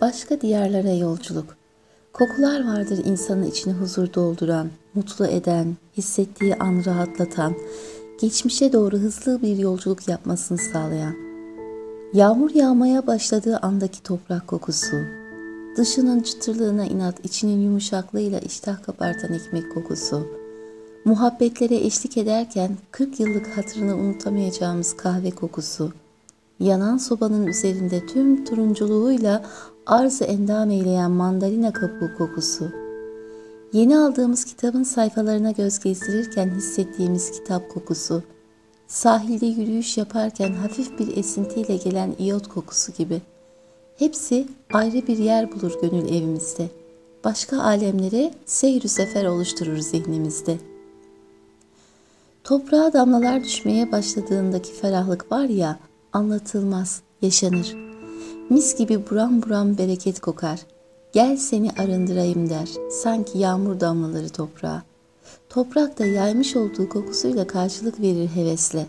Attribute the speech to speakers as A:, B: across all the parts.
A: Başka diyarlara yolculuk. Kokular vardır insanın içine huzur dolduran, mutlu eden, hissettiği an rahatlatan, geçmişe doğru hızlı bir yolculuk yapmasını sağlayan. Yağmur yağmaya başladığı andaki toprak kokusu, dışının çıtırlığına inat, içinin yumuşaklığıyla iştah kabartan ekmek kokusu, muhabbetlere eşlik ederken 40 yıllık hatırını unutamayacağımız kahve kokusu, yanan sobanın üzerinde tüm turunculuğuyla arz endam eyleyen mandalina kabuğu kokusu, yeni aldığımız kitabın sayfalarına göz gezdirirken hissettiğimiz kitap kokusu, sahilde yürüyüş yaparken hafif bir esintiyle gelen iyot kokusu gibi. Hepsi ayrı bir yer bulur gönül evimizde. Başka alemlere seyir sefer oluşturur zihnimizde. Toprağa damlalar düşmeye başladığındaki ferahlık var ya, anlatılmaz, yaşanır. Mis gibi buram buram bereket kokar. Gel seni arındırayım der. Sanki yağmur damlaları toprağa. Toprak da yaymış olduğu kokusuyla karşılık verir hevesle.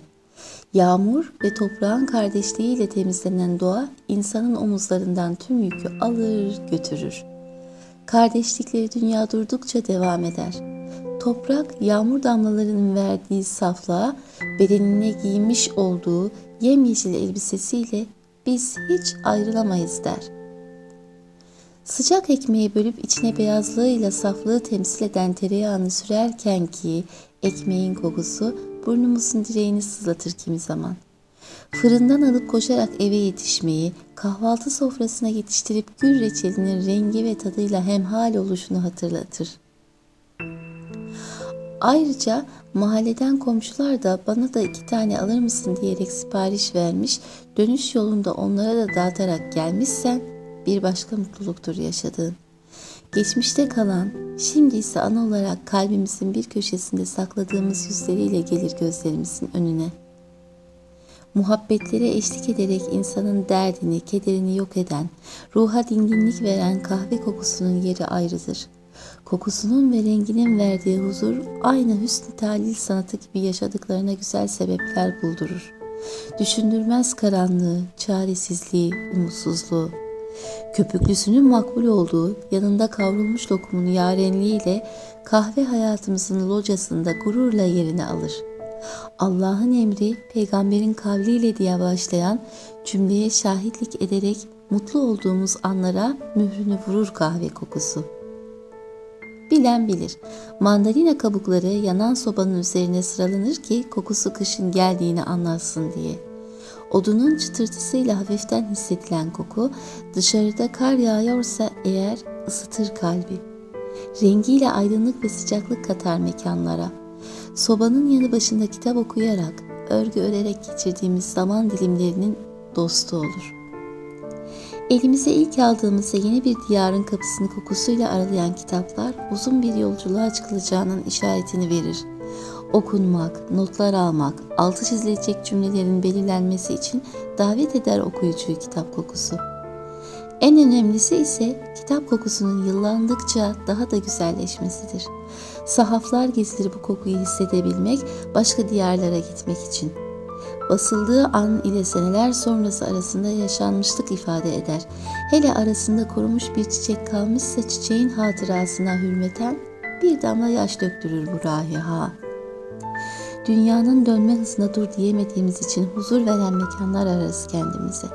A: Yağmur ve toprağın kardeşliğiyle temizlenen doğa insanın omuzlarından tüm yükü alır götürür. Kardeşlikleri dünya durdukça devam eder. Toprak yağmur damlalarının verdiği saflığa bedenine giymiş olduğu yemyeşil elbisesiyle biz hiç ayrılamayız der. Sıcak ekmeği bölüp içine beyazlığıyla saflığı temsil eden tereyağını sürerken ki ekmeğin kokusu burnumuzun direğini sızlatır kimi zaman. Fırından alıp koşarak eve yetişmeyi, kahvaltı sofrasına yetiştirip gül reçelinin rengi ve tadıyla hemhal oluşunu hatırlatır. Ayrıca mahalleden komşular da bana da iki tane alır mısın diyerek sipariş vermiş, dönüş yolunda onlara da dağıtarak gelmişsen bir başka mutluluktur yaşadığın. Geçmişte kalan, şimdi ise an olarak kalbimizin bir köşesinde sakladığımız yüzleriyle gelir gözlerimizin önüne. Muhabbetlere eşlik ederek insanın derdini, kederini yok eden, ruha dinginlik veren kahve kokusunun yeri ayrıdır.'' Kokusunun ve renginin verdiği huzur aynı hüsn talil sanatı gibi yaşadıklarına güzel sebepler buldurur. Düşündürmez karanlığı, çaresizliği, umutsuzluğu. Köpüklüsünün makbul olduğu, yanında kavrulmuş lokumun yarenliğiyle kahve hayatımızın locasında gururla yerini alır. Allah'ın emri peygamberin kavliyle diye başlayan cümleye şahitlik ederek mutlu olduğumuz anlara mührünü vurur kahve kokusu.'' Bilen bilir. Mandalina kabukları yanan sobanın üzerine sıralanır ki kokusu kışın geldiğini anlatsın diye. Odunun çıtırtısıyla hafiften hissedilen koku dışarıda kar yağıyorsa eğer ısıtır kalbi. Rengiyle aydınlık ve sıcaklık katar mekanlara. Sobanın yanı başında kitap okuyarak, örgü örerek geçirdiğimiz zaman dilimlerinin dostu olur.'' Elimize ilk aldığımızda yeni bir diyarın kapısını kokusuyla aralayan kitaplar uzun bir yolculuğa çıkılacağının işaretini verir. Okunmak, notlar almak, altı çizilecek cümlelerin belirlenmesi için davet eder okuyucuyu kitap kokusu. En önemlisi ise kitap kokusunun yıllandıkça daha da güzelleşmesidir. Sahaflar gezilir bu kokuyu hissedebilmek, başka diyarlara gitmek için.'' Basıldığı an ile seneler sonrası arasında yaşanmışlık ifade eder. Hele arasında korumuş bir çiçek kalmışsa çiçeğin hatırasına hürmeten bir damla yaş döktürür bu rahiha. Dünyanın dönme hızına dur diyemediğimiz için huzur veren mekanlar ararız kendimize.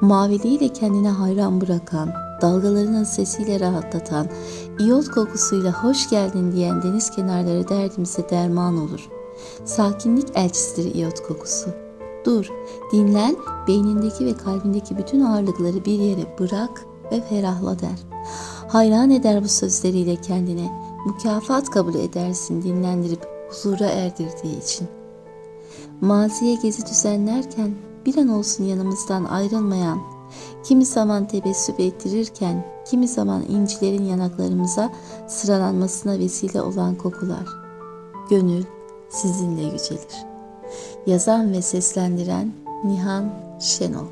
A: Maviliğiyle kendine hayran bırakan, dalgalarının sesiyle rahatlatan, iyot kokusuyla hoş geldin diyen deniz kenarları derdimize derman olur. Sakinlik elçisidir iyot kokusu.'' Dur, dinlen, beynindeki ve kalbindeki bütün ağırlıkları bir yere bırak ve ferahla der. Hayran eder bu sözleriyle kendine, mükafat kabul edersin dinlendirip huzura erdirdiği için. Maziye gezi düzenlerken bir an olsun yanımızdan ayrılmayan, kimi zaman tebessüm ettirirken, kimi zaman incilerin yanaklarımıza sıralanmasına vesile olan kokular. Gönül sizinle yücelir.'' Yazan ve seslendiren Nihan Şenol